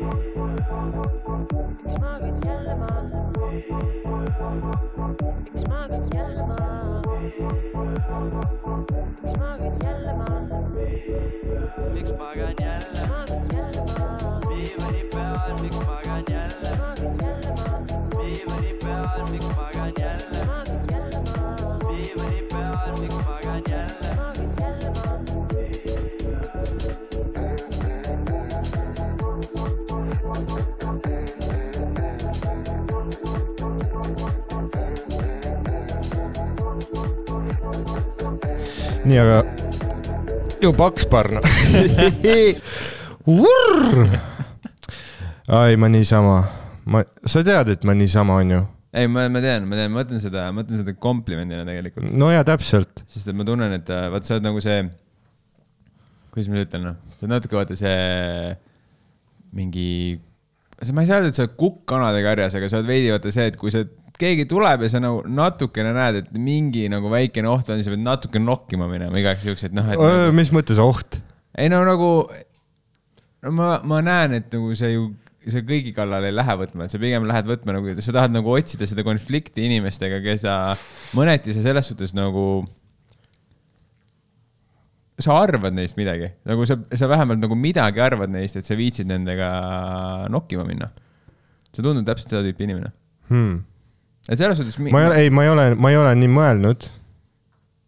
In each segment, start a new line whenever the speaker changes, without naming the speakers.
Miks magad jälle maha? miks magad jälle maha? miks magad jälle maha?
miks magan jälle
magad jälle maha?
diivani peal, miks magan jälle
magad
nii, aga ju paks parn. ai, ma niisama, ma, sa tead, et ma niisama on ju.
ei, ma, ma tean, ma tean, ma mõtlen seda, ma mõtlen seda komplimendina tegelikult,
no ja täpselt,
sest et ma tunnen, et äh, vaat sa oled nagu see, kuidas ma nüüd ütlen, noh, sa oled natuke vaata see mingi, ma ei saa öelda, et sa oled kukk kanade karjas, aga sa oled veidi vaata see, et kui sa, keegi tuleb ja sa nagu natukene näed, et mingi nagu väikene oht on, siis sa pead natuke nokkima minema igaks juhuks, et noh, et.
mis mõttes oht?
ei no nagu, no ma, ma näen, et nagu see ju, sa kõigi kallale ei lähe võtma, et sa pigem lähed võtma nagu, sa tahad nagu otsida seda konflikti inimestega, keda mõneti sa selles suhtes nagu. sa arvad neist midagi, nagu sa, sa vähemalt nagu midagi arvad neist, et sa viitsid nendega nokkima minna. sa tundud täpselt seda tüüpi inimene,
Hmm.
Et selles suhtes.
ma ei ole, ei, ma ei ole, ma ei ole nii mõelnud.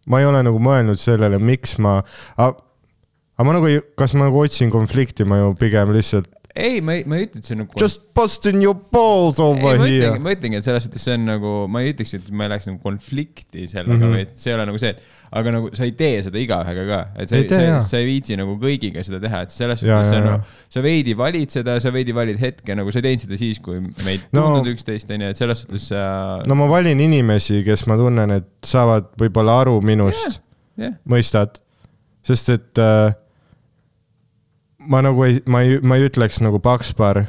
ma ei ole nagu mõelnud sellele, miks ma, aga ma nagu ei, kas ma nagu otsin konflikti, ma ju pigem lihtsalt
ei, ma ei, ma ei ütle, et see nagu.
just busting your balls
ei,
over
ma
here
ma ütlengi, et selles suhtes see on nagu, ma ei ütleks, et ma ei läheks nagu konflikti sellega mm. -hmm. vaid see ei ole nagu see, et aga nagu sa ei tee seda igaühega ka, et sa
Ei
ei, sa,
jaa.
sa ei viitsi nagu kõigiga seda teha, et selles suhtes see on nagu, sa veidi valid seda, sa veidi valid hetke, nagu sa ei teinud seda siis, kui me ei
No-
tundnud üksteist, onju, et selles suhtes sa
no ma valin inimesi, kes ma tunnen, et saavad võib-olla aru minust,
jah,
mõistad, sest et äh, ma nagu ei, ma ei, ma ei ütleks nagu pakspar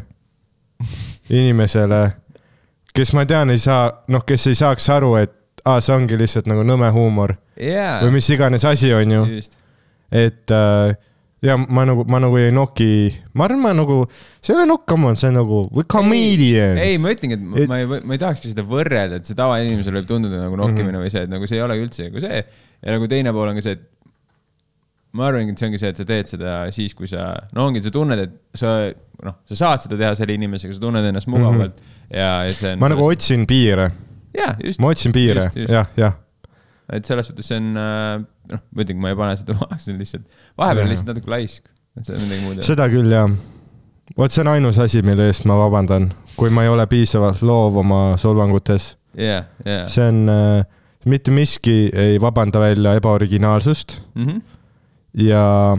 inimesele, kes ma tean, ei saa, noh, kes ei saaks aru, et aa, see ongi lihtsalt nagu nõme huumor
jaa.
või mis iganes asi on ju, et äh, ja ma nagu, ma nagu ei noki, ma arvan, ma nagu, see ei ole nokk, come on, see on nagu, we comedians.
ei, ma ütlengi, et ma- ei, ma ei tahakski seda võrrelda, et see tavainimesele võib tunduda nagu nokkimine
Mhm.
või see, et nagu see ei olegi üldse nagu see. ja nagu teine pool on ka see, et ma arvangi, et see ongi see, et sa teed seda siis, kui sa, no ongi, sa tunned, et sa noh, sa saad seda teha selle inimesega, sa tunned ennast mugavalt mm -hmm. ja, ja see on.
Mhm. ma nagu otsin piire,
jaa, just,
ma otsin piire jah, jah.
et selles suhtes see on, noh, ma ütlengi, ma ei pane seda maha, see on lihtsalt, vahepeal on lihtsalt natuke laisk, et see on midagi muud.
seda küll jah. vot see on ainus asi, mille eest ma vabandan, kui ma ei ole piisavalt loov oma solvangutes.
jah, jah.
see on äh,, mitte miski ei vabanda välja ebaoriginaalsust
Mhm.
Ja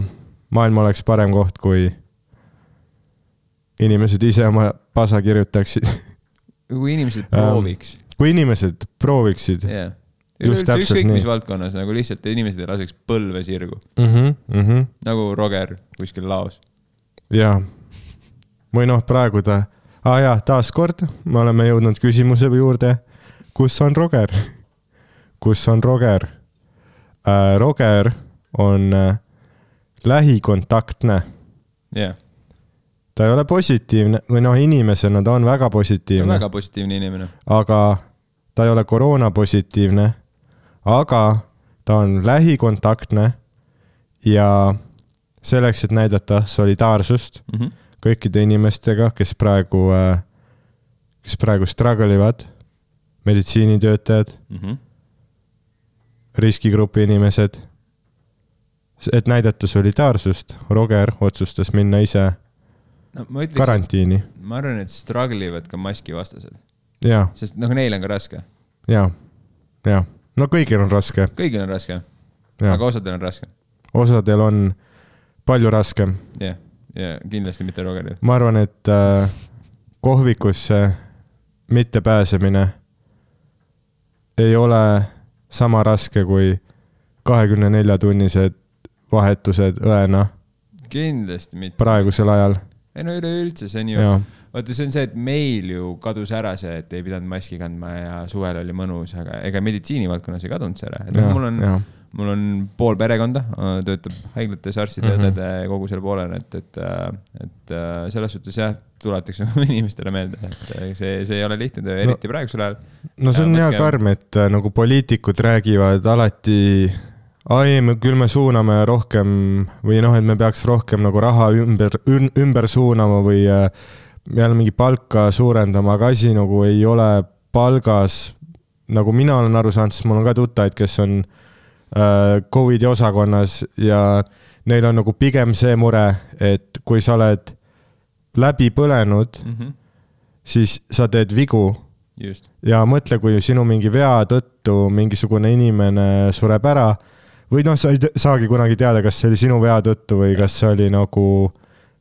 maailm oleks parem koht, kui inimesed ise oma pasa kirjutaksid.
kui inimesed
Ähm,
prooviks
kui inimesed prooviksid täpselt
ükskõik mis valdkonnas nagu lihtsalt inimesed ei laseks põlve sirgu,
mm. -hmm, mm -hmm.
nagu Roger kuskil laos.
jaa. või noh, praegu ta, aa jaa, taaskord me oleme jõudnud küsimuse juurde, kus on Roger? kus on Roger äh,? Roger on äh, lähikontaktne,
jah,
ta ei ole positiivne või noh, inimesena ta on väga
ta on
positiivne,
väga positiivne inimene.
aga ta ei ole koroona positiivne, aga ta on lähikontaktne ja selleks, et näidata solidaarsust
Mm -hmm.
kõikide inimestega, kes praegu, kes praegu struggle ivad, meditsiinitöötajad,
Mm -hmm.
riskigrupi inimesed. Et näidata solidaarsust, Roger otsustas minna ise
no ütleks,
karantiini.
ma arvan, et struggle ivad ka maskivastased, sest noh, neil on ka raske,
ja, ja, no kõigil on raske.
Kõigil on raske, aga osadel on raske.
osadel on palju raskem.
jah, ja kindlasti mitte Rogeril.
ma arvan, et äh, kohvikusse mittepääsemine ei ole sama raske kui kahekümne nelja tunnised vahetused õena
kindlasti mitte.
praegusel ajal.
ei no üleüldse, see on ju, vaata, see on see, et meil ju kadus ära see, et ei pidanud maski kandma ja suvel oli mõnus, aga ega meditsiinivaldkonnas ei kadunud see ära. et noh, mul on, mul on pool perekonda, töötab haiglates arstide mm, -hmm. õdede, kogu selle poolel, et, et, et äh, selles suhtes jah, tuletaks inimestele meelde, et äh, see, see ei ole lihtne töö, eriti praegusel ajal.
no see on
Ja
hea karm, et äh, nagu poliitikud räägivad alati, ai, me küll me suuname rohkem või noh, et me peaks rohkem nagu raha ümber, ümber suunama või äh, jälle mingi palka suurendama, aga asi nagu ei ole palgas. nagu mina olen aru saanud, siis mul on ka tuttavaid, kes on äh, Covidi osakonnas ja neil on nagu pigem see mure, et kui sa oled läbi põlenud,
mm. -hmm.
siis sa teed vigu
just,
ja mõtle, kui sinu mingi vea tõttu mingisugune inimene sureb ära või noh, sa ei saagi kunagi teada, kas see oli sinu vea tõttu või kas see oli nagu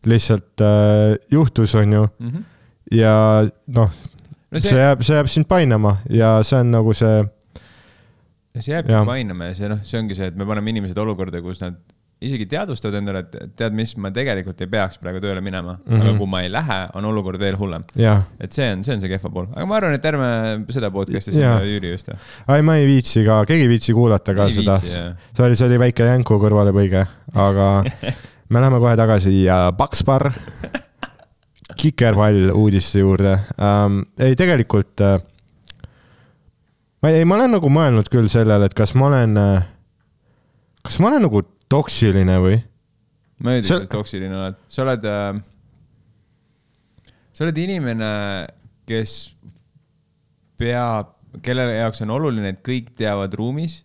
lihtsalt äh, juhtus, on ju,
mm. -hmm.
ja noh,
no
see
see,
jääb, see jääb sind painama ja see on nagu see,
see jääbki painama ja see noh, see ongi see, et me paneme inimesed olukorda, kus nad isegi teadvustavad endale, et tead mis, ma tegelikult ei peaks praegu tööle minema mm, -hmm. aga
Mhm.
kui ma ei lähe, on olukord veel hullem. et see on, see on see kehva pool, aga ma arvan, et ärme seda podcast'i sinna Jüri just.
ai, ma ei viitsi ka, keegi ei viitsi kuulata ka seda, see oli, see oli väike jänku kõrvalepõige, aga me läheme kohe tagasi ja Pakspar, Kikerpall uudiste juurde ähm,. ei, tegelikult äh, ma ei, ma olen nagu mõelnud küll sellele, et kas ma olen äh,, kas ma olen nagu toksiline või?
ma ei
See-
ütle, et toksiline oled, sa oled äh,, sa oled inimene, kes peab, kelle jaoks on oluline, et kõik teavad ruumis,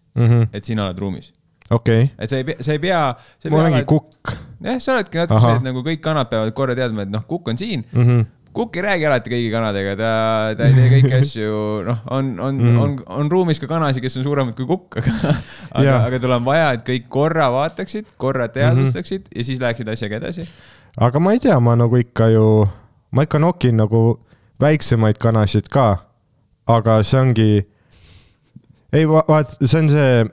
et sina oled ruumis.
Okei,
et sa ei pea, sa ei pea.
ma olengi kukk
jah, sa oledki natuke see, et nagu kõik kanad peavad korra teadma, et noh, kukk on siin.
mm. -hmm.
Kukk ei räägi alati kõigi kanadega, ta, ta ei tee kõiki asju, noh, on, on mm., on, on ruumis ka kanasid, kes on suuremad kui kukk, aga, aga aga tal on vaja, et kõik korra vaataksid, korra
Mhm.
teadvustaksid mm -hmm. ja siis läheksid asjaga edasi.
aga ma ei tea, ma nagu ikka ju, ma ikka nokin nagu väiksemaid kanasid ka, aga see ongi, ei va- vaat, see on see,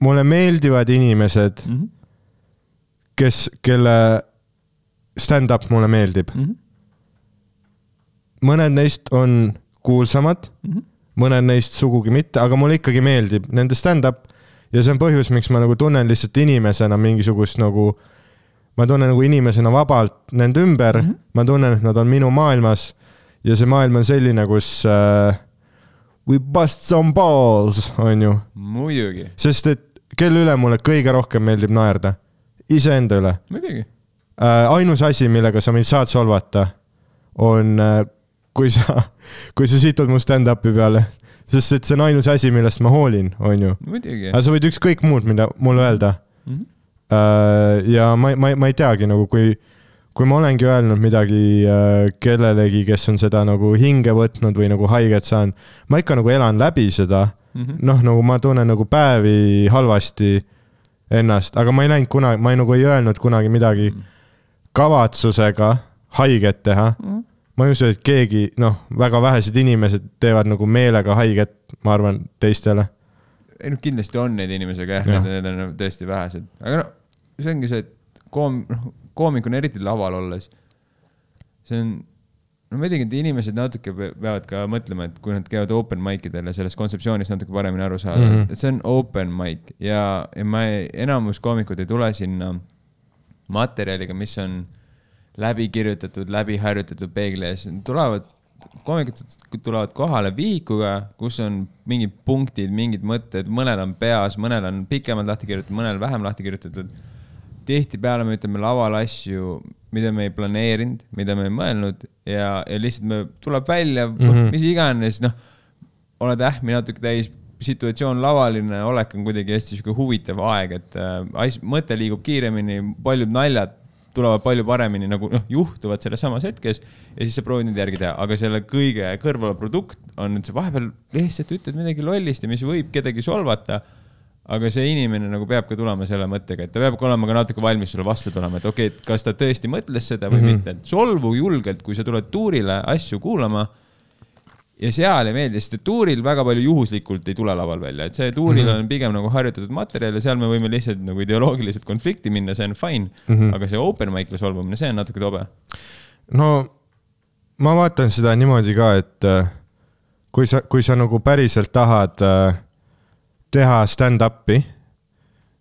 mulle meeldivad inimesed,
Mm -hmm.
kes, kelle stand-up mulle meeldib.
Mm -hmm.
Mõned neist on kuulsamad mm,
Mhm.
-hmm. mõned neist sugugi mitte, aga mulle ikkagi meeldib nende stand-up ja see on põhjus, miks ma nagu tunnen lihtsalt inimesena mingisugust nagu, ma tunnen nagu inimesena vabalt nende ümber mm. -hmm. ma tunnen, et nad on minu maailmas ja see maailm on selline, kus äh, we bust some balls, on ju,
muidugi,
sest et kelle üle mulle kõige rohkem meeldib naerda, iseenda üle
muidugi.
äh,. ainus asi, millega sa mind saad solvata, on äh, kui sa, kui sa situd mu stand-up'i peale, sest et see on ainus asi, millest ma hoolin, on ju. aga sa võid ükskõik muud, mida mulle öelda
Mhm.
äh,. ja ma, ma, ma ei teagi nagu, kui, kui ma olengi öelnud midagi äh, kellelegi, kes on seda nagu hinge võtnud või nagu haiget saanud, ma ikka nagu elan läbi seda
Mhm.
noh, nagu ma tunnen nagu päevi halvasti ennast, aga ma ei läinud kunagi, ma ei, nagu ei öelnud kunagi midagi kavatsusega haiget teha.
Mhm.
Ma ei usu, et keegi, noh, väga vähesed inimesed teevad nagu meelega haiget, ma arvan, teistele.
ei noh, kindlasti on neid inimesi, aga jah ja., need on nagu tõesti vähesed, aga noh, see ongi see, et koom-, noh, koomikuna eriti laval olles, see on, no ma ei teagi, et inimesed natuke pe- peavad ka mõtlema, et kui nad käivad open mic idel ja sellest kontseptsioonist natuke paremini aru saada mm. -hmm. et see on open mic ja, ja ma ei, enamus koomikud ei tule sinna materjaliga, mis on läbi kirjutatud, läbi harjutatud peegli ees, tulevad, koomikud tulevad kohale vihikuga, kus on mingid punktid, mingid mõtted, mõnel on peas, mõnel on pikemalt lahti kirjutatud, mõnel vähem lahti kirjutatud. tihtipeale me ütleme laval asju, mida me ei planeerinud, mida me ei mõelnud ja, ja lihtsalt me, tuleb välja mm. -hmm. mis iganes, noh, oled ähmi natuke täis, situatsioon lavaline olek on kuidagi hästi sihuke huvitav aeg, et äh, mõte liigub kiiremini, paljud naljad tulevad palju paremini nagu noh, juhtuvad selles samas hetkes ja siis sa proovid neid järgi teha, aga selle kõige kõrval produkt on, et sa vahepeal lihtsalt ütled midagi lollist ja mis võib kedagi solvata. aga see inimene nagu peab ka tulema selle mõttega, et ta peab ka olema ka natuke valmis sulle vastu tulema, et okei okay,, et kas ta tõesti mõtles seda või mm. -hmm. mitte, et solvu julgelt, kui sa tuled tuurile asju kuulama ja seal ei meeldi, sest et tuuril väga palju juhuslikult ei tule laval välja, et see tuuril mm -hmm. on pigem nagu harjutatud materjal ja seal me võime lihtsalt nagu ideoloogiliselt konflikti minna, see on fine mm, -hmm. aga see open mic'le solvumine, see on natuke tobe.
no ma vaatan seda niimoodi ka, et äh, kui sa, kui sa nagu päriselt tahad äh, teha stand-up'i,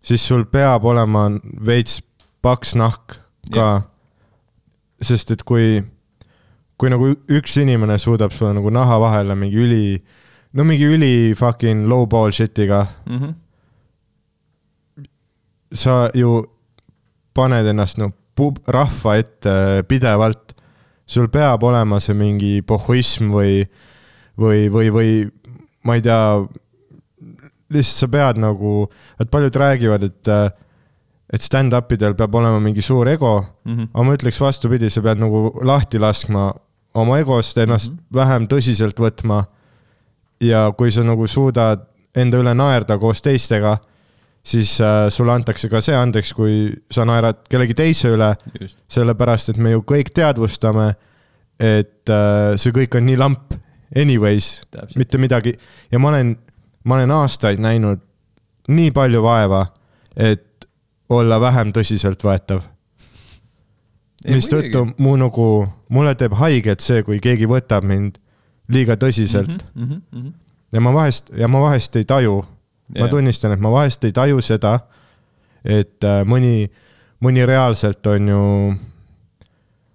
siis sul peab olema veits paks nahk ka. sest et kui, kui nagu üks inimene suudab sulle nagu naha vahele mingi üli, no mingi üli fucking low ball shit'iga,
Mm -hmm.
sa ju paned ennast no pub- rahva ette pidevalt. sul peab olema see mingi pohhuism või, või, või, või ma ei tea, lihtsalt sa pead nagu, et paljud räägivad, et, et stand-up idel peab olema mingi suur ego
Mm -hmm.
aga ma ütleks vastupidi, sa pead nagu lahti laskma oma egost, ennast mm -hmm. vähem tõsiselt võtma. ja kui sa nagu suudad enda üle naerda koos teistega, siis äh, sulle antakse ka see andeks, kui sa naerad kellegi teise üle, sellepärast et me ju kõik teadvustame, et äh, see kõik on nii lamp anyways, mitte midagi ja ma olen, ma olen aastaid näinud nii palju vaeva, et olla vähem tõsiseltvõetav mistõttu mu nagu, mulle teeb haiget see, kui keegi võtab mind liiga tõsiselt mm.
mm. -hmm.
ja ma vahest, ja ma vahest ei taju yeah., ma tunnistan, et ma vahest ei taju seda, et äh, mõni, mõni reaalselt on ju,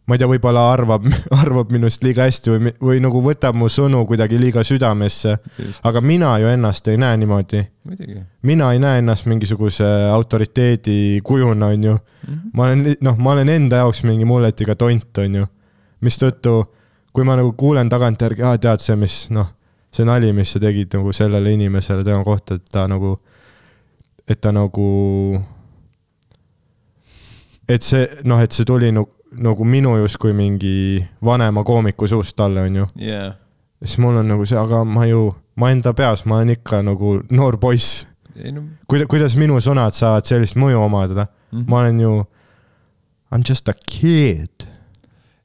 ma ei tea, võib-olla arvab, arvab minust liiga hästi või, või nagu võtab mu sõnu kuidagi liiga südamesse, aga mina ju ennast ei näe niimoodi. mina ei näe ennast mingisuguse autoriteedi kujuna, on ju
mm. -hmm.
ma olen, noh, ma olen enda jaoks mingi mulletiga tont, on ju. mistõttu, kui ma nagu kuulen tagantjärgi, aa tead see, mis noh, see nali, mis sa tegid nagu sellele inimesele tema kohta, et ta nagu, et ta nagu, et see noh, et see tuli nagu, nagu minu justkui mingi vanema koomiku suust talle, on ju.
yeah..
siis mul on nagu see, aga ma ju, ma enda peas, ma olen ikka nagu noor poiss.
no
kuida-, kuidas minu sõnad saavad sellist mõju omada?
mm -hmm.
ma olen ju, I m just a kid.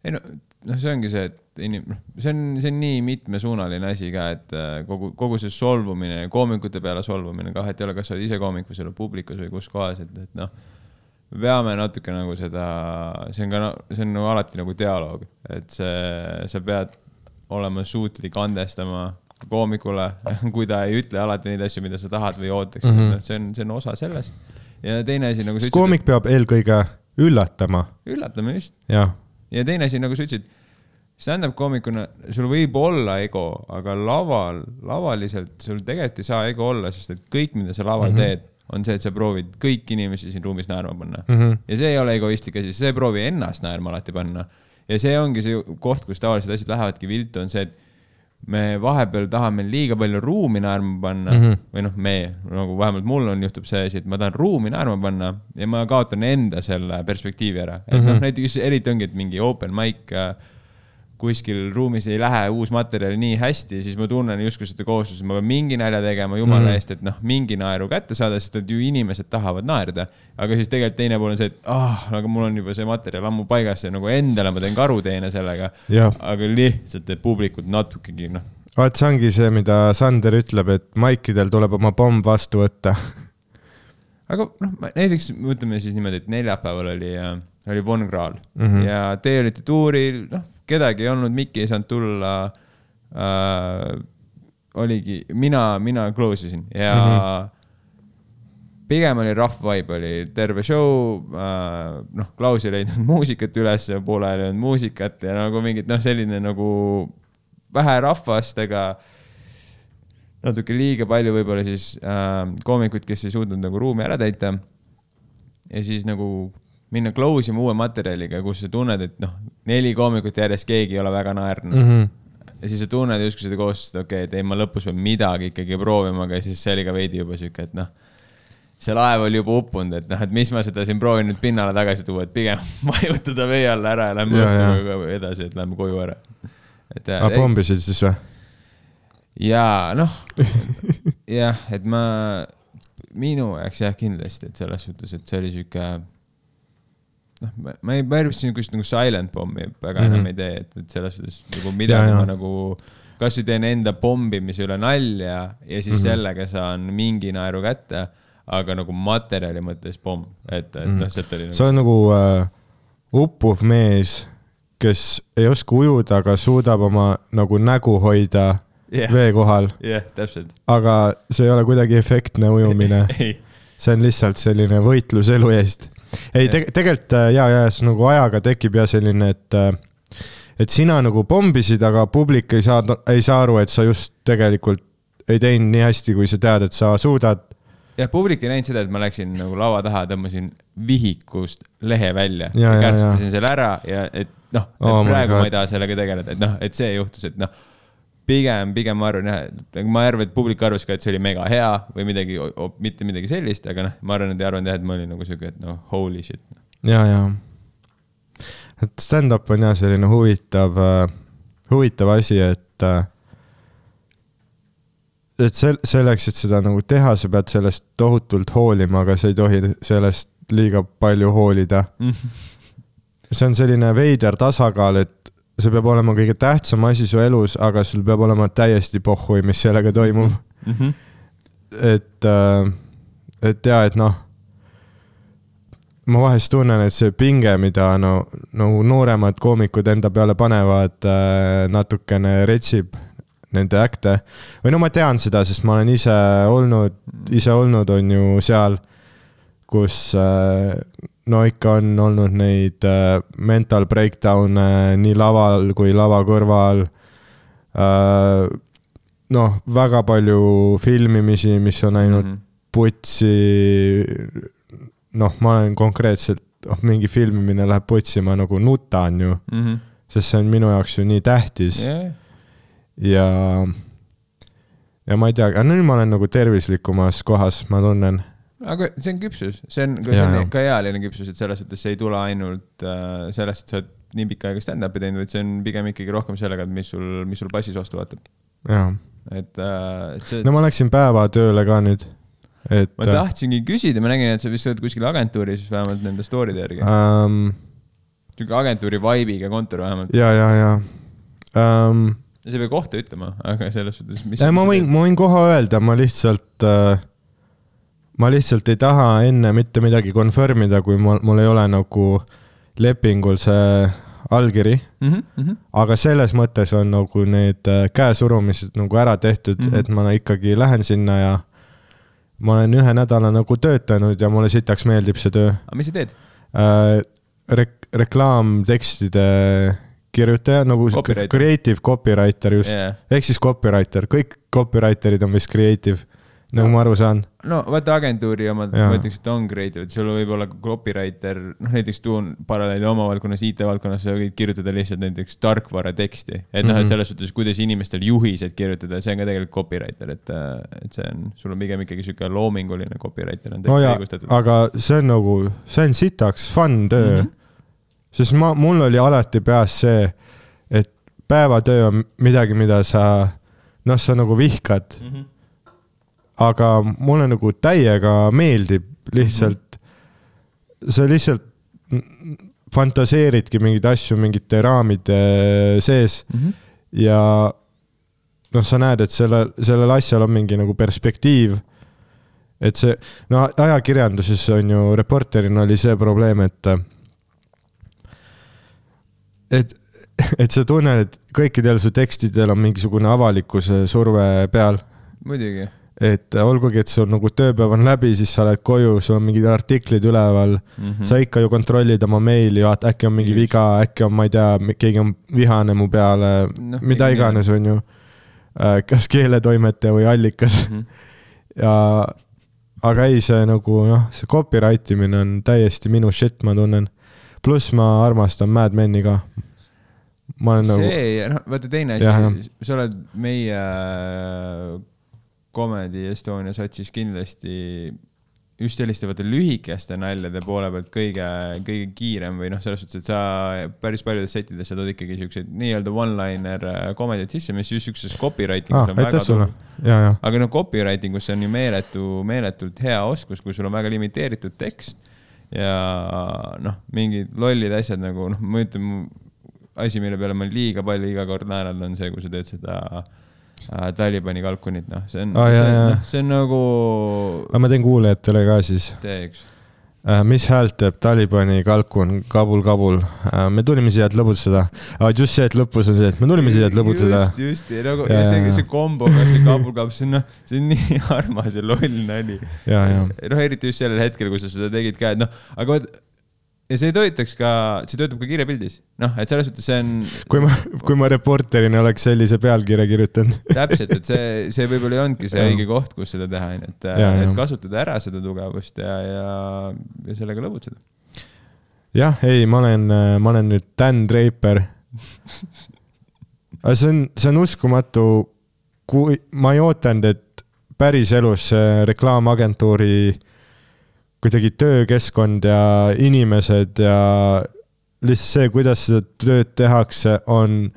ei no, noh, see ongi see, et inim-, noh, see on, see on nii mitmesuunaline asi ka, et äh, kogu, kogu see solvumine, koomikute peale solvumine kah, et ei ole, kas sa oled ise koomik või sa oled publikus või kus kohas, et, et noh, me peame natuke nagu seda, see on ka, see on nagu alati nagu dialoog, et see, sa pead olema suutlik andestama koomikule, kui ta ei ütle alati neid asju, mida sa tahad või ootaksid mm. -hmm. see on, see on osa sellest. ja teine asi, nagu
koomik peab eelkõige üllatama,
üllatame just, ja teine asi, nagu sa ütlesid, stand-up koomikuna sul võib olla ego, aga laval, lavaliselt sul tegelikult ei saa ego olla, sest et kõik, mida sa laval mm. -hmm. teed, on see, et sa proovid kõiki inimesi siin ruumis naerma panna.
Mhm.
ja see ei ole egoistlik asi, sa ei proovi ennast naerma alati panna. ja see ongi see koht, kus tavalised asjad lähevadki viltu, on see, et me vahepeal tahame liiga palju ruumi naerma panna mm
Mhm.
-hmm. või noh, me nagu vähemalt mul on, juhtub see asi, et ma tahan ruumi naerma panna ja ma kaotan enda selle perspektiivi ära, et mm -hmm. noh, näiteks eriti ongi, et mingi open mic äh, kuskil ruumis ei lähe uus materjal nii hästi, siis ma tunnen justkui seda kohustust, ma pean mingi nalja tegema jumala mm. -hmm. eest, et noh, mingi naeru kätte saada, sest et ju inimesed tahavad naerda. aga siis tegelikult teine pool on see, et ah, aga mul on juba see materjal ammu paigas ja nagu endale ma teen karuteene sellega. aga lihtsalt, et publikut natukegi noh,
vaat see ongi see, mida Sander ütleb, et maikidel tuleb oma pomm vastu võtta.
aga noh, näiteks ütleme siis niimoodi, et neljapäeval oli, oli Von Krahl mm. -hmm. ja teie olite tuuril, noh, kedagi ei olnud, Mikki ei saanud tulla äh,. oligi, mina, mina close isin ja mm -hmm. pigem oli rough vibe, oli terve show äh,, noh, Klaus ei leidnud muusikat üles, pooleli ei olnud muusikat ja nagu mingid noh, selline nagu vähe rahvast, aga natuke liiga palju võib-olla siis äh, koomikuid, kes ei suutnud nagu ruumi ära täita. ja siis nagu minna close ima uue materjaliga, kus sa tunned, et noh, neli koomikut järjest keegi ei ole väga naernud mm. -hmm. ja siis sa tunned justkui seda koostust, okei okay,, et ei, ma lõpus pean midagi ikkagi proovima, aga siis see oli ka veidi juba sihuke, et noh, see laev oli juba uppunud, et noh, et mis ma seda siin proovin nüüd pinnale tagasi tuua, et pigem vajutada vee alla ära ja lähme
Ja, ja.
edasi, et lähme koju ära. et
aga pommisid siis või?
ja noh, jah, et ma, minu jaoks jah, kindlasti, et selles suhtes, et see oli sihuke. noh, ma ei, ma arvasin niisugust nagu silent pomm'i väga enam
Mhm.
ei tee, et, et selles suhtes nagu midagi ma nagu kasvõi teen enda pommimise üle nalja ja siis mm -hmm. sellega saan mingi naeru kätte, aga nagu materjali mõttes pomm, et, et noh, sealt oli
sa
nagu.
oled nagu äh, uppuv mees, kes ei oska ujuda, aga suudab oma nagu nägu hoida yeah. vee kohal,
jah, täpselt.
aga see ei ole kuidagi efektne ujumine, see on lihtsalt selline võitlus elu eest. Ei te, tegelikult äh, ja, ja nagu ajaga tekib ja selline, et, et sina nagu pommisid, aga publik ei saa, ei saa aru, et sa just tegelikult ei teinud nii hästi, kui sa tead, et sa suudad.
jah, publik ei näinud seda, et ma läksin nagu laua taha, tõmbasin vihikust lehe välja
Ja, ja,
kärtsutasin selle ära ja et noh, et
Oh
praegu
God.
ma ei taha sellega tegeleda, et noh, et see juhtus, et noh, pigem, pigem ma arvan jah, et ma ei arva, et publik arvas ka, et see oli mega hea või midagi, mitte midagi sellist, aga noh, ma arvan, et ei arvanud jah, et ma olin nagu siuke, et noh, holy shit.
ja, ja. et stand-up on jah selline huvitav äh,, huvitav asi, et äh, et sel-, selleks, et seda nagu teha, sa pead sellest tohutult hoolima, aga sa ei tohi sellest liiga palju hoolida. see on selline veider tasakaal, et see peab olema kõige tähtsam asi su elus, aga sul peab olema täiesti pohhui, mis sellega toimub. et, et ja, et noh, ma vahest tunnen, et see pinge, mida no nagu nooremad koomikud enda peale panevad, natukene retsib nende äkte. või no ma tean seda, sest ma olen ise olnud, ise olnud, on ju seal, kus äh, no ikka on olnud neid äh, mental breakdown'e nii laval kui lava kõrval äh,. noh, väga palju filmimisi, mis on läinud
Mhm.
putsi. noh, ma olen konkreetselt, noh, mingi filmimine läheb putsi, ma nagu nutan ju, sest see on minu jaoks ju nii tähtis
jah,
ja, ja ma ei tea, aga nüüd ma olen nagu tervislikumas kohas, ma tunnen.
Aga see on küpsus, see on, on
ja.
ka ealine küpsus, et selles suhtes see ei tule ainult äh, sellest, et sa oled nii pikka aega stand-up'i teinud, vaid see on pigem ikkagi rohkem sellega, et mis sul, mis sul passis vastu vaatab. et, et see
no ma läksin päevatööle ka nüüd, et.
ma tahtsingi küsida, ma nägin, et sa vist oled kuskil agentuuris vähemalt nende story'de järgi.
ähm,.
sihuke agentuuri vibe'iga kontor vähemalt.
ja, ja, ja ähm,.
sa ei pea kohta ütlema, aga selles suhtes, mis.
ma võin, ma võin koha öelda, ma lihtsalt äh,, ma lihtsalt ei taha enne mitte midagi confirm ida, kui mul, mul ei ole nagu lepingul see allkiri,
mm. -hmm.
aga selles mõttes on nagu need äh, käesurumised nagu ära tehtud mm. -hmm. et ma ikkagi lähen sinna ja ma olen ühe nädala nagu töötanud ja mulle sitaks meeldib see töö
aga mis sa teed?
äh,. Rek-, reklaamtekstide kirjutaja nagu creative copywriter just
Yeah.
ehk siis copywriter, kõik copywriter'id on vist creative, nagu
No.
ma aru saan.
no vaata agentuuri omad, ma ütleks, et on creative, et sul võib olla copywriter, noh näiteks tuun paralleeli oma valdkonnas, IT-valdkonnas sa võid kirjutada lihtsalt näiteks tarkvara teksti. et noh,
Mhm.
et selles suhtes, kuidas inimestel juhised kirjutada, see on ka tegelikult copywriter, et, et see on, sul on pigem ikkagi sihuke loominguline copywriter on
no
täitsa
ja
õigustatud,.
aga see on nagu, see on sitaks fun töö mm.
Mhm.
-hmm. sest ma, mul oli alati peas see, et päevatöö on midagi, mida sa, noh, sa nagu vihkad,
Mhm.
Aga mulle nagu täiega meeldib lihtsalt mm, -hmm. sa lihtsalt fantaseeridki mingeid asju mingite raamide sees
Mhm.
ja noh, sa näed, et sellel, sellel asjal on mingi nagu perspektiiv. et see, no ajakirjanduses on ju, reporterina oli see probleem, et et, et sa tunned, et kõikidel su tekstidel on mingisugune avalikkuse surve peal
muidugi,
et olgugi, et sul nagu tööpäev on läbi, siis sa lähed koju, sul on mingid artiklid üleval mm, -hmm. sa ikka ju kontrollid oma meili, vaata äkki on mingi
Just.
viga, äkki on, ma ei tea, keegi on vihane mu peale no,, mida iganes, on ju. kas keeletoimetaja või allikas
Mhm.
ja, aga ei, see nagu noh, see copyright imine on täiesti minu shit, ma tunnen. pluss ma armastan Mad Meni ka. ma olen nagu,
see, noh, vaata teine asi, sa oled meie äh, Comedy Estonia satsis kindlasti just selliste vaata lühikeste naljade poole pealt kõige, kõige kiirem või noh, selles suhtes, et sa päris paljudes settides sa tood ikkagi siukseid nii-öelda one-liner äh, comedyd sisse, mis just siukses copywriting us on väga tugev., aga noh, copywriting us on ju meeletu, meeletult hea oskus, kui sul on väga limiteeritud tekst ja noh, mingid lollid asjad nagu noh, ma ütlen, asi, mille peale ma liiga palju iga kord naeranud, on see, kui sa teed seda äh, Talibani kalkunit, noh, see on
jaa,
see, noh, see on nagu,
aga ma teen kuulajatele ka siis.
tee üks.
mis häält teeb Talibani kalkun Kabul, Kabul? me tulime siia, et lõbutseda. just see, et lõpus on see, et me tulime siia, et lõbutseda.
just, just, ja nagu
Ja,
ja, see, see komboga, see kabulkapp, see on noh, see on nii armas ja loll nali. noh, eriti just sellel hetkel, kui sa seda tegid ka, et noh, aga vot, ja see töötaks ka, see töötab ka kirjapildis. noh, et selles suhtes see on
kui ma, kui ma reporterina oleks sellise pealkirja kirjutanud.
täpselt, et see, see võib-olla ei olnudki see õige koht, kus seda teha, onju, et, et kasutada ära seda tugevust ja, ja, ja sellega lõbutseda.
jah, ei, ma olen, ma olen nüüd Dan Draper. aga see on, see on uskumatu, kui ma ei ootanud, et päriselus reklaamagentuuri kuidagi töökeskkond ja inimesed ja lihtsalt see, kuidas seda tööd tehakse, on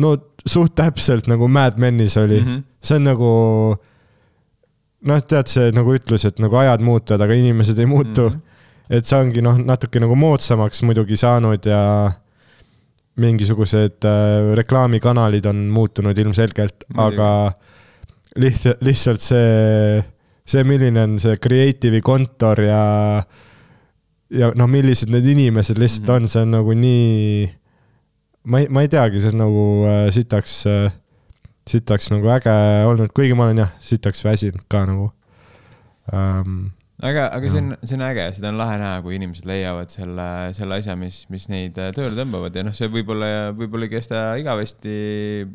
no suht täpselt nagu Mad Menis oli mm. -hmm. see on nagu noh, tead see nagu ütlus, et nagu ajad muutuvad, aga inimesed ei muutu mm. -hmm. et see ongi noh, natuke nagu moodsamaks muidugi saanud ja mingisugused äh, reklaamikanalid on muutunud ilmselgelt,
Muidugi.
aga lihtsalt, lihtsalt see, see, milline on see creative'i kontor ja ja noh, millised need inimesed lihtsalt
Mhm.
on, see on nagu nii, ma ei, ma ei teagi, see on nagu äh, sitaks äh,, sitaks nagu äge olnud, kuigi ma olen jah, sitaks väsinud ka nagu ähm,.
aga, aga see on, see on äge, seda on lahe näha, kui inimesed leiavad selle, selle asja, mis, mis neid äh, tööle tõmbavad ja noh, see võib-olla, võib-olla ei kesta igavesti,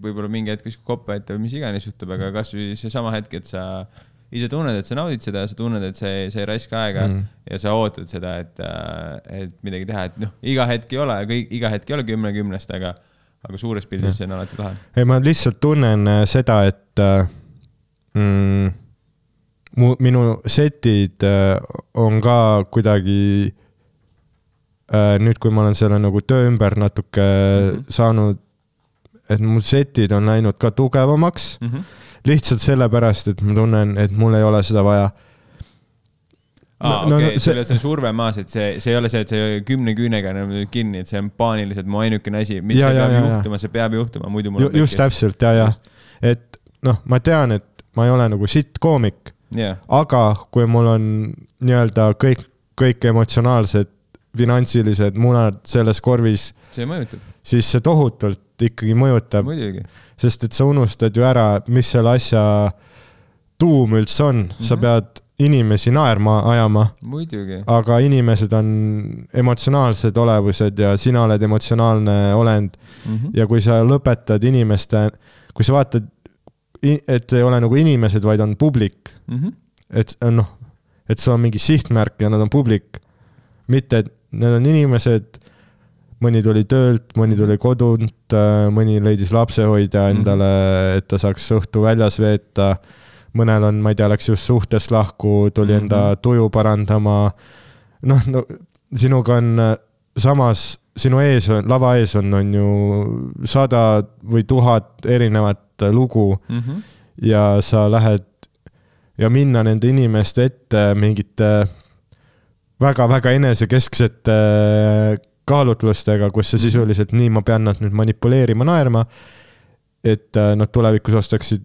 võib-olla mingi hetk viskab koppa ette või mis iganes juhtub, aga kasvõi seesama hetk, et sa ise tunned, et sa naudid seda ja sa tunned, et see, see ei raiska aega
Mm.
ja sa ootad seda, et, et midagi teha, et noh, iga hetk ei ole, iga hetk ei ole kümne kümnest, aga, aga suures pildis see on alati lahe.
ei, ma lihtsalt tunnen äh, seda, et äh, mm, mu, minu setid äh, on ka kuidagi äh, nüüd, kui ma olen selle nagu töö ümber natuke mm. -hmm. saanud, et mu setid on läinud ka tugevamaks
Mm -hmm.
Lihtsalt sellepärast, et ma tunnen, et mul ei ole seda vaja.
aa,
No- no-
okei,
no see-
sul on see surve maas, et see, see ei ole see, et see kümne küünega enam kinni, et see on paaniliselt mu ainukene asi, mis
Ja,
ja, peab
ja,
juhtuma, see peab juhtuma, muidu mul
Ju, just. täpselt ja, ja et noh, ma tean, et ma ei ole nagu sitt koomik,
jah,
aga kui mul on nii-öelda kõik, kõik emotsionaalsed, finantsilised munad selles korvis,
see mõjutab,
siis see tohutult ikkagi mõjutab, sest et sa unustad ju ära, mis selle asja tuum üldse on mm, -hmm. sa
Mhm.
pead inimesi naerma ajama, aga inimesed on emotsionaalsed olevused ja sina oled emotsionaalne olend
Mhm.
ja kui sa lõpetad inimeste, kui sa vaatad, et ei ole nagu inimesed, vaid on publik,
Mhm.
et on noh, et sul on mingi sihtmärk ja nad on publik. mitte, et need on inimesed, mõni tuli töölt, mõni tuli kodunt, mõni leidis lapsehoidja
Mhm.
endale, et ta saaks õhtu väljas veeta. mõnel on, ma ei tea, läks just suhtest lahku, tuli
Mhm.
enda tuju parandama. noh, no sinuga on äh, samas, sinu ees on, lava ees on, on ju sada või tuhat erinevat äh, lugu
Mhm.
ja sa lähed ja minna nende inimeste ette mingite väga-väga enesekesksete kaalutlustega, kus sa sisuliselt nii, ma pean nad nüüd manipuleerima, naerma. et äh, nad tulevikus ostaksid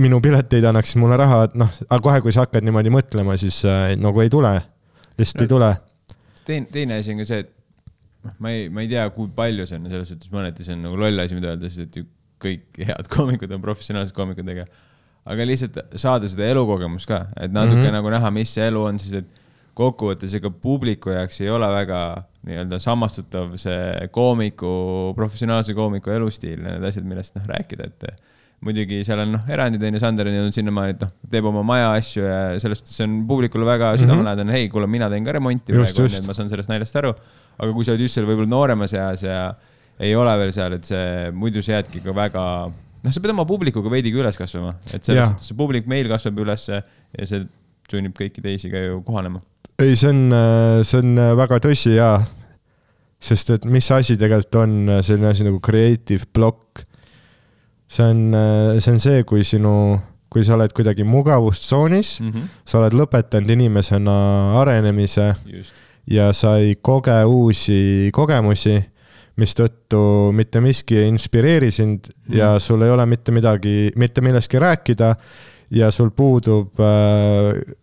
minu pileteid, annaksid mulle raha, et noh, aga kohe, kui sa hakkad niimoodi mõtlema, siis äh, nagu ei tule, lihtsalt ei tule.
teine, teine asi on ka see, et noh, ma ei, ma ei tea, kui palju see on, selles suhtes mõneti see on nagu loll asi, mida öelda, sest et ju kõik head koomikud on professionaalsed koomikud, aga aga lihtsalt saada seda elukogemust ka, et natuke mm. -hmm. nagu näha, mis see elu on, sest et kokkuvõttes ega publiku jaoks ei ole väga nii-öelda samastutav see koomiku, professionaalse koomiku elustiil ja need asjad, millest noh rääkida, et muidugi seal on noh, erandid on ju, Sander on jõudnud sinnamaani, et noh, teeb oma maja asju ja selles suhtes on publikule väga südamelähedane mm, -hmm. hei, kuule, mina teen ka remonti
Mhm. Just,
praegu,
just.
ma saan sellest naljast aru. aga kui sa oled just seal võib-olla nooremas eas ja ei ole veel seal, et see muidu sa jäädki ka väga, noh, sa pead oma publikuga veidigi üles kasvama, et selles
Jah.
suhtes see publik meil kasvab ülesse ja see sunnib kõiki teisi ka ju kohanema.
ei, see on, see on väga tõsi ja, sest et mis asi tegelikult on selline asi nagu creative block. see on, see on see, kui sinu, kui sa oled kuidagi mugavustsoonis mm,
Mhm.
-hmm. sa oled lõpetanud inimesena arenemise
just,
ja sa ei koge uusi kogemusi, mistõttu mitte miski ei inspireeri sind ja sul ei ole mitte midagi, mitte millestki rääkida ja sul puudub äh, äh,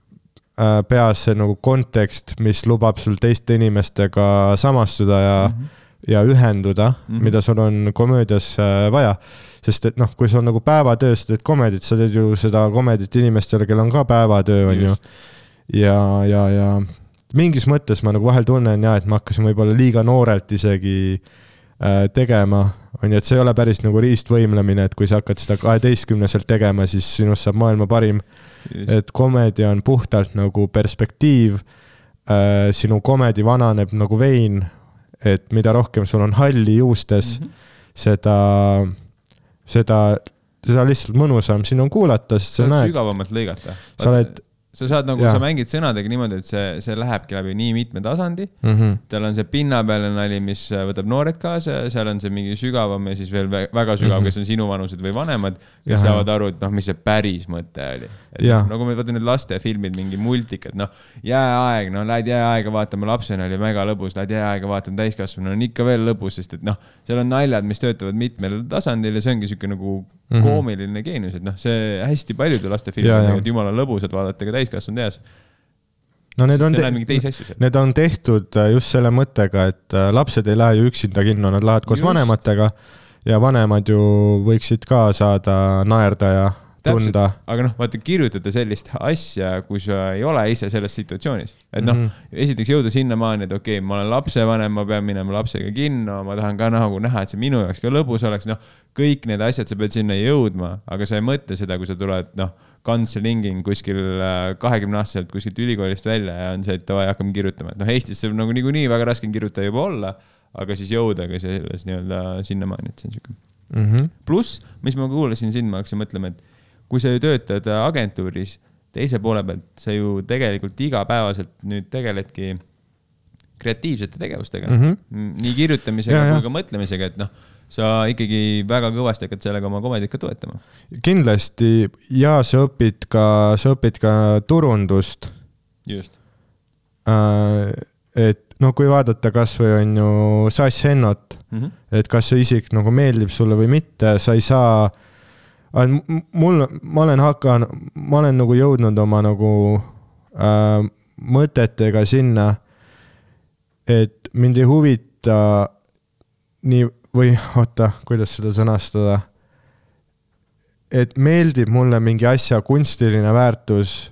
peas see nagu kontekst, mis lubab sul teiste inimestega samastuda ja mm, -hmm. ja ühenduda mm. -hmm. mida sul on komöödias äh, vaja. sest et noh, kui sul on nagu päevatöö, sa teed komedit, sa teed ju seda komedit inimestele, kellel on ka päevatöö, on ju ja, ja, ja mingis mõttes ma nagu vahel tunnen ja, et ma hakkasin võib-olla liiga noorelt isegi äh, tegema, on ju, et see ei ole päris nagu riistvõimlemine, et kui sa hakkad seda kaheteistkümneselt tegema, siis sinust saab maailma parim. et komedia on puhtalt nagu perspektiiv äh,. sinu komedi vananeb nagu vein, et mida rohkem sul on halli juustes mm. -hmm. seda, seda, seda lihtsalt mõnusam siin on kuulata, sest sa näed,
sügavamalt lõigata.
sa oled,
sa saad nagu, sa mängid sõnadega niimoodi, et see, see lähebki läbi nii mitme tasandi.
mm. -hmm.
tal on see pinnapealne nali, mis võtab noored kaasa ja seal on see mingi sügavam ja siis veel vä- väga sügav mm. -hmm. kes on sinuvanused või vanemad, kes
Jah,
saavad aru, et noh, mis see päris mõte oli. nagu me vaata need lastefilmid, mingi multikad, noh, jääaeg, no lähed jääaega vaatama, lapsena oli väga lõbus, lähed jääaega vaatama, täiskasvanuna on ikka veel lõbus, sest et noh, seal on naljad, mis töötavad mitmel tasandil ja see ongi sihuke nagu mm. -hmm. koomiline geenius, et noh, see hästi paljude lastefilmidega et jumala lõbusad vaadata ka täiskasvanud eas.
no need on need on tehtud äh, just selle mõttega, et äh, lapsed ei lähe ju üksinda kinno, nad lähevad koos
Just.
vanematega ja vanemad ju võiksid ka saada naerda ja
Täpselt.
tunda.
aga noh, vaata kirjutada sellist asja, kui sa ei ole ise selles situatsioonis. et noh mm. -hmm., esiteks jõuda sinnamaani, et okei okay,, ma olen lapsevanem, ma pean minema lapsega kinno, ma tahan ka nagu näha, et see minu jaoks ka lõbus oleks, noh. kõik need asjad, sa pead sinna jõudma, aga sa ei mõtle seda, kui sa tuled, noh, counseling'ing kuskil kahekümne aastaselt kuskilt ülikoolist välja ja on see, et davai, hakkame kirjutama, et noh, Eestis see on nagu niikuinii väga raske on kirjutaja juba olla, aga siis jõuda ka selles nii-öelda sinnamaani, et see on siuke
Mm -hmm.
pluss, mis ma kuulasin sind, ma hakkasin mõtlema, et kui sa ju töötad agentuuris, teise poole pealt sa ju tegelikult igapäevaselt nüüd tegeledki kreatiivsete tegevustega mm. -hmm. nii kirjutamisega
ja.
kui ka mõtlemisega, et noh, sa ikkagi väga kõvasti hakkad sellega oma komedit ka toetama.
kindlasti ja sa õpid ka, sa õpid ka turundust
just.
äh,. et noh, kui vaadata kasvõi on ju Sass Hennot,
Mm -hmm.
et kas see isik nagu meeldib sulle või mitte, sa ei saa. mul, ma olen hakanud, ma olen nagu jõudnud oma nagu äh, mõtetega sinna, et mind ei huvita nii või oota, kuidas seda sõnastada. et meeldib mulle mingi asja kunstiline väärtus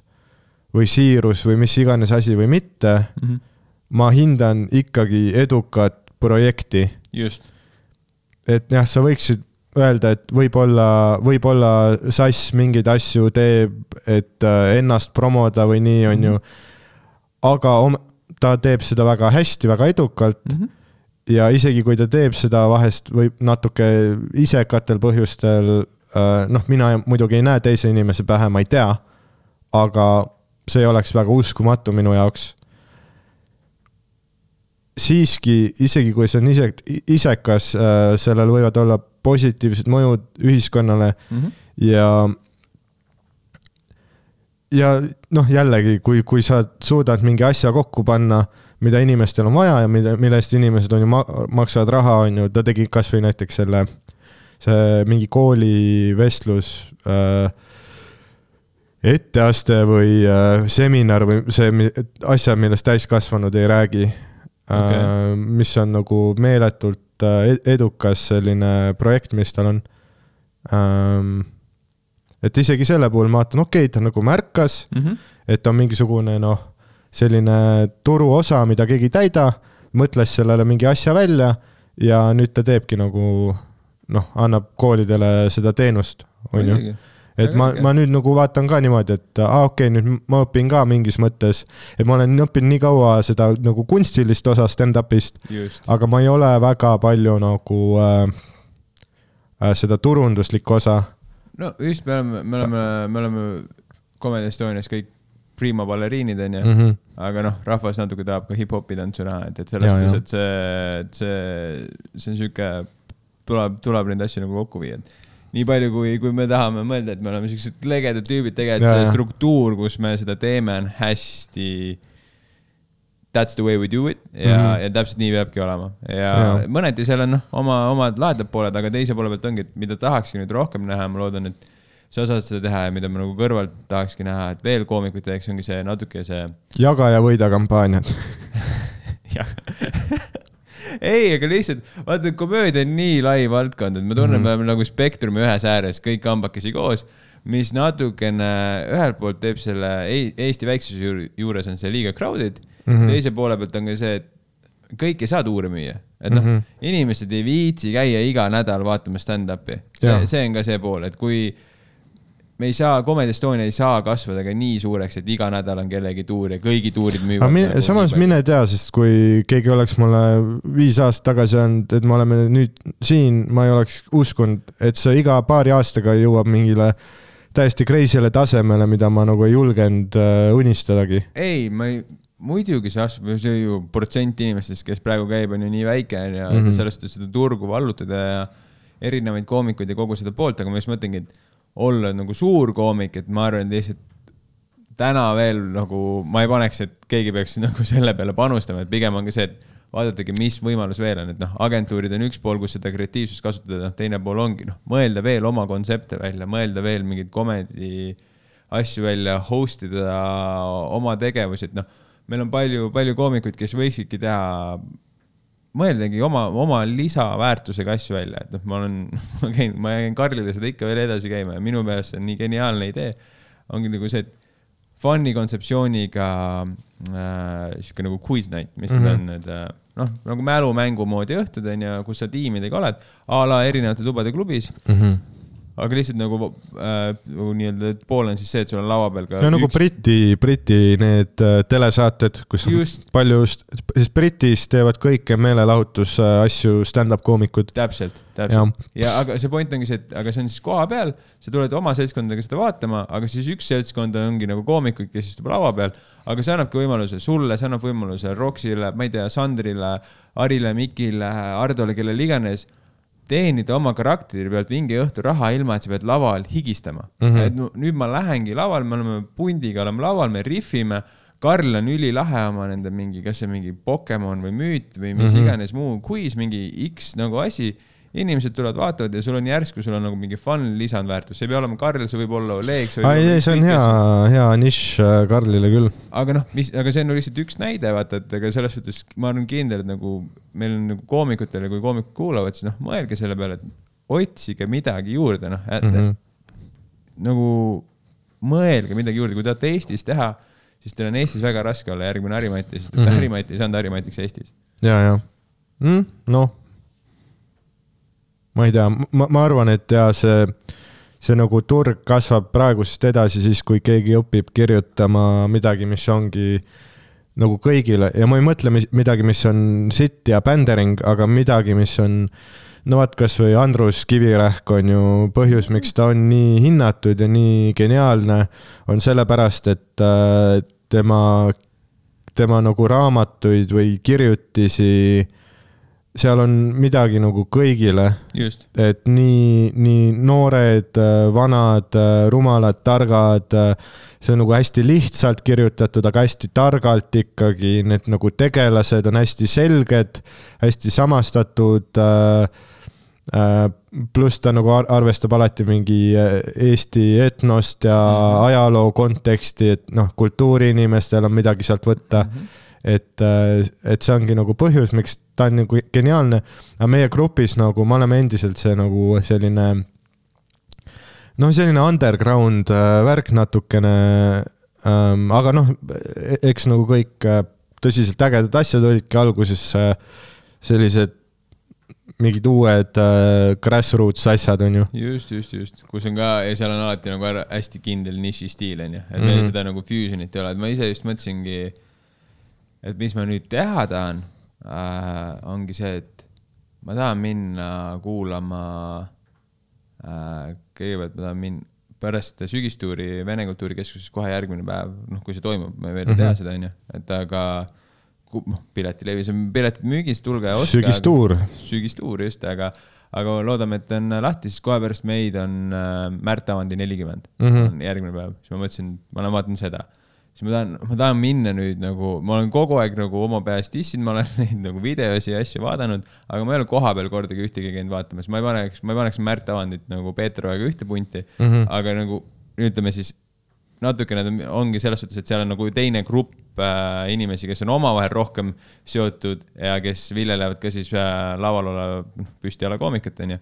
või siirus või mis iganes asi või mitte,
Mm -hmm.
ma hindan ikkagi edukat projekti
just,
et jah, sa võiksid öelda, et võib-olla, võib-olla Sass mingeid asju teeb, et äh, ennast promoda või nii, on ju. aga om- ta teeb seda väga hästi, väga edukalt
mm. -hmm.
Ja isegi kui ta teeb seda vahest võib natuke isekatel põhjustel, noh, mina muidugi ei näe teise inimese pähe, ma ei tea, aga see oleks väga uskumatu minu jaoks. siiski, isegi kui see on ise, isekas, sellel võivad olla positiivsed mõjud ühiskonnale
Mm -hmm.
ja ja noh, jällegi, kui, kui sa suudad mingi asja kokku panna, mida inimestel on vaja ja mille, mille eest inimesed on ju ma-, maksavad raha, on ju, ta tegi kasvõi näiteks selle, see mingi koolivestlus äh,, etteaste või äh, seminar või see asja, millest täiskasvanud ei räägi okay. äh,. mis on nagu meeletult äh, ed- edukas selline projekt, mis tal on ähm,. et isegi selle puhul ma vaatan, okei okay,, ta nagu märkas,
Mm -hmm.
et on mingisugune noh, selline turuosa, mida keegi ei täida, mõtles sellele mingi asja välja ja nüüd ta teebki nagu noh, annab koolidele seda teenust, on ju. et ma ma nüüd nagu vaatan ka niimoodi, et aa okei okay,, nüüd ma õpin ka mingis mõttes, et ma olen õppinud nii kaua seda nagu kunstilist osa stand-up'ist, aga ma ei ole väga palju nagu äh, äh, seda turunduslikku osa.
no just, me oleme, me oleme, me oleme Comedy Estonias kõik prima baleriinid onju
Mm -hmm.
aga noh, rahvas natuke tahab ka hip-hopi tantsu näha, et, et selles
jaa.
et see, see, see on sihuke, tuleb, tuleb neid asju nagu kokku viia, et nii palju, kui, kui me tahame mõelda, et me oleme siuksed legedad tüübid, tegelikult see struktuur, kus me seda teeme, on hästi that's the way we do it ja mm. -hmm. ja täpselt nii peabki olema ja, mõneti seal on noh, oma, omad lahedad pooled, aga teise poole pealt ongi, et mida tahakski nüüd rohkem näha, ma loodan, et sa osad seda teha ja mida ma nagu kõrvalt tahakski näha, et veel koomikuid teeks, ongi see natuke see
jaga ja võida kampaaniad.
jah. ei, aga lihtsalt vaata, komöödia on nii lai valdkond, et ma tunnen mm. -hmm. me oleme nagu spektrumi ühes ääres kõik kambakesi koos, mis natukene ühelt poolt teeb selle Eesti väiksuse juur- juures on see liiga crowded mm. -hmm. teise poole pealt on ka see, et kõik ei saa tuure müüa, et noh mm. -hmm., inimesed ei viitsi käia iga nädal vaatamas stand-up'i, see see on ka see pool, et kui me ei saa, Comedy Estonia ei saa kasvada ka nii suureks, et iga nädal on kellegi tuur ja kõigi tuurid müüvad.
aga mine, samas mine tea, sest kui keegi oleks mulle viis aastat tagasi öelnud, et me oleme nüüd siin, ma ei oleks uskunud, et see iga paari aastaga jõuab mingile täiesti crazy'le tasemele, mida ma nagu ei julgenud äh, unistadagi.
ei, ma ei, muidugi see astub, see ju protsent inimestest, kes praegu käib, on ju nii väike ju mm. -hmm., sellest, et seda turgu vallutada ja erinevaid koomikuid ja kogu seda poolt, aga ma just mõtlengi, et olla nagu suur koomik, et ma arvan, et lihtsalt täna veel nagu ma ei paneks, et keegi peaks nagu selle peale panustama, et pigem on ka see, et vaadatagi, mis võimalus veel on, et noh, agentuurid on üks pool, kus seda kreatiivsust kasutada, noh, teine pool ongi noh, mõelda veel oma kontsepte välja, mõelda veel mingeid comedy asju välja, host ida oma tegevusi, et noh, meil on palju, palju koomikuid, kes võiksidki teha mõeldagi oma, oma lisaväärtusega asju välja, et noh, ma olen, ma käin, ma käin Karlile seda ikka veel edasi käima ja minu meelest see on nii geniaalne idee. ongi nagu see, et fun'i kontseptsiooniga äh, sihuke nagu quiz night, mis need
Mhm.
on need äh, noh, nagu mälumängu moodi õhtud on ju, kus sa tiimidega oled a la erinevate tubade klubis, aga lihtsalt nagu äh, nagu nii-öelda pool on siis see, et sul on laua peal ka
no nagu Briti, Briti need äh, telesaated, kus on
Just.
palju, sest Britis teevad kõike meelelahutusasju stand-up koomikud.
täpselt, täpselt. ja aga see point ongi see, et aga see on siis koha peal, sa tuled oma seltskondadega seda vaatama, aga siis üks seltskond ongi nagu koomikuid, kes istub laua peal, aga see annabki võimaluse sulle, see annab võimaluse Roksile, ma ei tea, Sandrile, Arile, Mikile, Hardole, kellele iganes teenida oma karakteri pealt mingi õhtu raha, ilma et sa pead laval higistama mm. -hmm. et nu, nüüd ma lähengi laval, me oleme pundiga, oleme laval, me rihvime. Karl on ülilahe oma nende mingi, kas see mingi Pokemon või müüt või mis mm. -hmm. iganes muu quiz, mingi X nagu asi. Inimesed tulevad, vaatavad ja sul on järsku, sul on nagu mingi fun lisandväärtus, see ei pea olema Karl, see võib olla Oleg,
ei, ei, see on hea, hea nišš äh, Karlile küll.
aga noh, mis, aga see on lihtsalt üks näide, vaata, et ega selles suhtes ma olen kindel, et nagu meil on nagu koomikutele, kui koomikud kuulavad, siis noh, mõelge selle peale, et otsige midagi juurde, noh mm. -hmm. nagu mõelge midagi juurde, kui tahate Eestis teha, siis teil on Eestis väga raske olla järgmine Harimati, sest mm. -hmm. Harimati ei saanud Harimatiks Eestis.
ja, ja mm,, noh. Ma ei tea, ma, ma arvan, et ja see, see nagu turg kasvab praegusest edasi siis, kui keegi õpib kirjutama midagi, mis ongi nagu kõigile. Ja ma ei mõtle mis- midagi, mis on sitt ja bändering, aga midagi, mis on no vot, kasvõi Andrus Kivirähk on ju põhjus, miks ta on nii hinnatud ja nii geniaalne, on sellepärast, et äh, tema, tema nagu raamatuid või kirjutisi, seal on midagi nagu kõigile, et nii, nii noored, vanad, rumalad, targad, see on nagu hästi lihtsalt kirjutatud, aga hästi targalt ikkagi, need nagu tegelased on hästi selged, hästi samastatud äh,. pluss ta nagu ar- arvestab alati mingi äh, Eesti etnost ja
Mhm.
ajaloo konteksti, et noh, kultuuriinimestel on midagi sealt võtta
Mhm.
et, et see ongi nagu põhjus, miks ta on nagu geniaalne, aga meie grupis nagu me oleme endiselt see nagu selline noh, selline underground äh, värk natukene ähm,, aga noh, eks nagu kõik äh, tõsiselt ägedad asjad olidki alguses äh, sellised mingid uued äh, grassroots asjad, on ju.
just, just, just, kus on ka ja seal on alati nagu hästi kindel nišistiil onju, et meil
Mhm.
seda nagu fusion'it ei ole, et ma ise just mõtlesingi, et mis ma nüüd teha tahan äh,, ongi see, et ma tahan minna kuulama äh,, kõigepealt ma tahan minna pärast sügistuuri Vene Kultuurikeskuses kohe järgmine päev, noh, kui see toimub, ma veel ei tea
Mhm.
seda onju, et aga noh, piletilevis on piletid müügis, tulge ja ostke.
sügistuur.
sügistuur just, aga, aga loodame, et on lahti, siis kohe pärast meid on äh, Märt Avandi nelikümmend
Mhm.
on järgmine päev, siis ma mõtlesin, ma lähen vaatan seda. Siis ma tahan, ma tahan minna nüüd nagu, ma olen kogu aeg nagu oma peas dissinud, ma olen neid nagu videosi ja asju vaadanud, aga ma ei ole kohapeal kordagi ühtegi käinud vaatamas, ma ei paneks, ma ei paneks Märt Avandit nagu Peeter Ojaga ühte punti mm. -hmm. aga nagu ütleme siis natukene ongi selles suhtes, et seal on nagu teine grupp äh, inimesi, kes on omavahel rohkem seotud ja kes viljelevad ka siis äh, laval olev noh, püstijala koomikat, onju.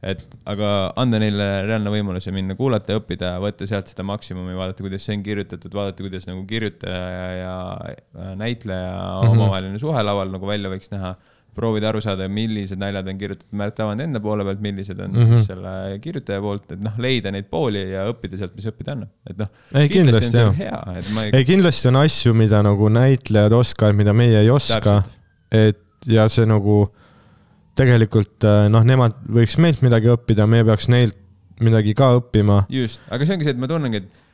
Et aga anda neile reaalne võimalus ja minna kuulata ja õppida, võtta sealt seda maksimumi, vaadata, kuidas see on kirjutatud, vaadata, kuidas nagu kirjutaja ja, ja näitleja mm -hmm. omavaheline suhe laval nagu välja võiks näha proovida aru saada, millised naljad on kirjutatud Märt Avand enda poole pealt, millised on mm -hmm. siis selle kirjutaja poolt, et noh, leida neid pooli ja õppida sealt, mis õppida annab, et noh.
Ei, kindlasti,
on
jah.
see hea, ma ei,
kindlasti on asju, mida nagu näitlejad oskavad, mida meie ei oska et ja see nagu tegelikult äh, noh, nemad võiks meilt midagi õppida, meie peaks neilt midagi ka õppima.
just, aga see ongi see, et ma tunnengi, et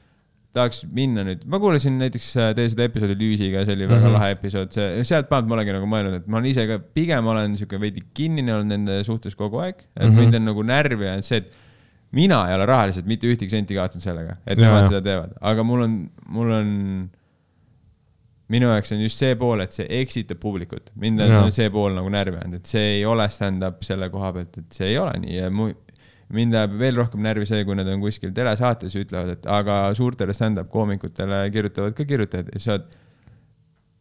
tahaks minna nüüd, ma kuulasin näiteks äh, teie seda episoodi Lüüsiga, see oli väga mm. -hmm. lahe episood, see, sealt pealt ma olengi nagu mõelnud, et ma olen ise ka, pigem olen sihuke veidi kinnine olnud nende suhtes kogu aeg, et mm. -hmm. mind on nagu närvi ajanud see, et mina ei ole rahaliselt mitte ühtegi senti kaotanud sellega, et
Jaa,
nemad seda teevad, aga mul on, mul on minu jaoks on just see pool, et see eksitab publikut, mind on
Jaa.
see pool nagu närvi ajanud, et see ei ole stand-up selle koha pealt, et see ei ole nii ja mu, mind ajab veel rohkem närvi see, kui nad on kuskil telesaates ja ütlevad, et aga suurtele stand-up koomikutele kirjutavad ka kirjutajad ja sa oled,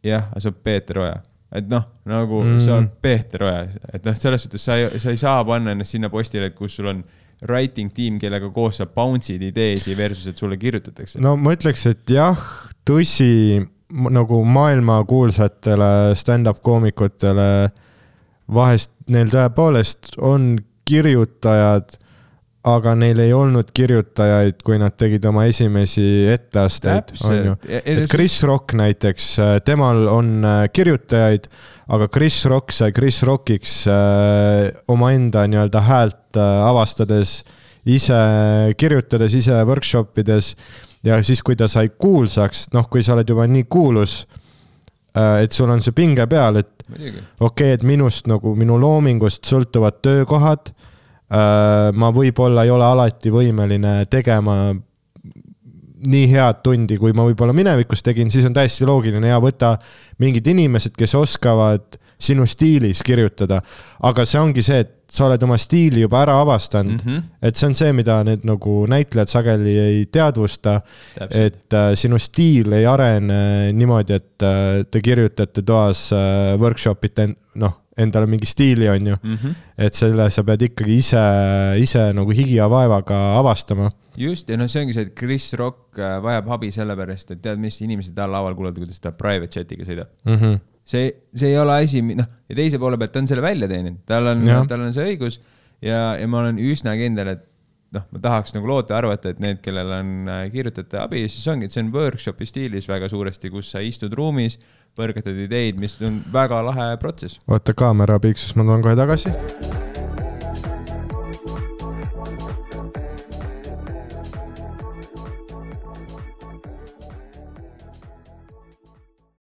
jah, aga sa oled Peeter Oja. et noh, nagu mm. sa oled Peeter Oja, et noh, selles suhtes sa ei, sa ei saa panna ennast sinna postile, kus sul on writing tiim, kellega koos sa bounce'id ideesi versus, et sulle kirjutatakse.
no ma ütleks, et jah, tõsi, nagu maailmakuulsatele stand-up koomikutele vahest neil tõepoolest on kirjutajad, aga neil ei olnud kirjutajaid, kui nad tegid oma esimesi etteasteid, on ju. et Chris Rock näiteks, temal on äh, kirjutajaid, aga Chris Rock sai Chris Rockiks äh, omaenda nii-öelda häält äh, avastades, ise kirjutades, ise workshop ides ja siis, kui ta sai kuulsaks, noh, kui sa oled juba nii kuulus, et sul on see pinge peal, et okei okay,, et minust nagu minu loomingust sõltuvad töökohad. ma võib-olla ei ole alati võimeline tegema nii head tundi, kui ma võib-olla minevikus tegin, siis on täiesti loogiline ja võtta mingid inimesed, kes oskavad sinu stiilis kirjutada. aga see ongi see, et sa oled oma stiili juba ära avastanud mm. -hmm. et see on see, mida need nagu näitlejad sageli ei teadvusta et äh, sinu stiil ei arene niimoodi, et äh, te kirjutate toas äh, workshop ite en- noh, endale mingi stiili, on ju.
mm. -hmm.
et selle sa pead ikkagi ise, ise nagu higi ja vaevaga avastama.
just, ja noh, see ongi see, et Chris Rock äh, vajab abi sellepärast, et tead, mis inimesed tal laval kuulavad, kuidas ta private chat'iga sõidab.
Mm -hmm.
see, see ei ole asi, noh, ja teise poole pealt ta on selle välja teeninud, tal on tal on see õigus ja, ja ma olen üsna kindel, et noh, ma tahaks nagu loota, arvata, et need, kellel on äh, kirjutajate abi, siis ongi, et see on workshopi stiilis väga suuresti, kus sa istud ruumis, põrgatad ideid, mis on väga lahe protsess.
oota, kaamera piiksus, ma tulen kohe tagasi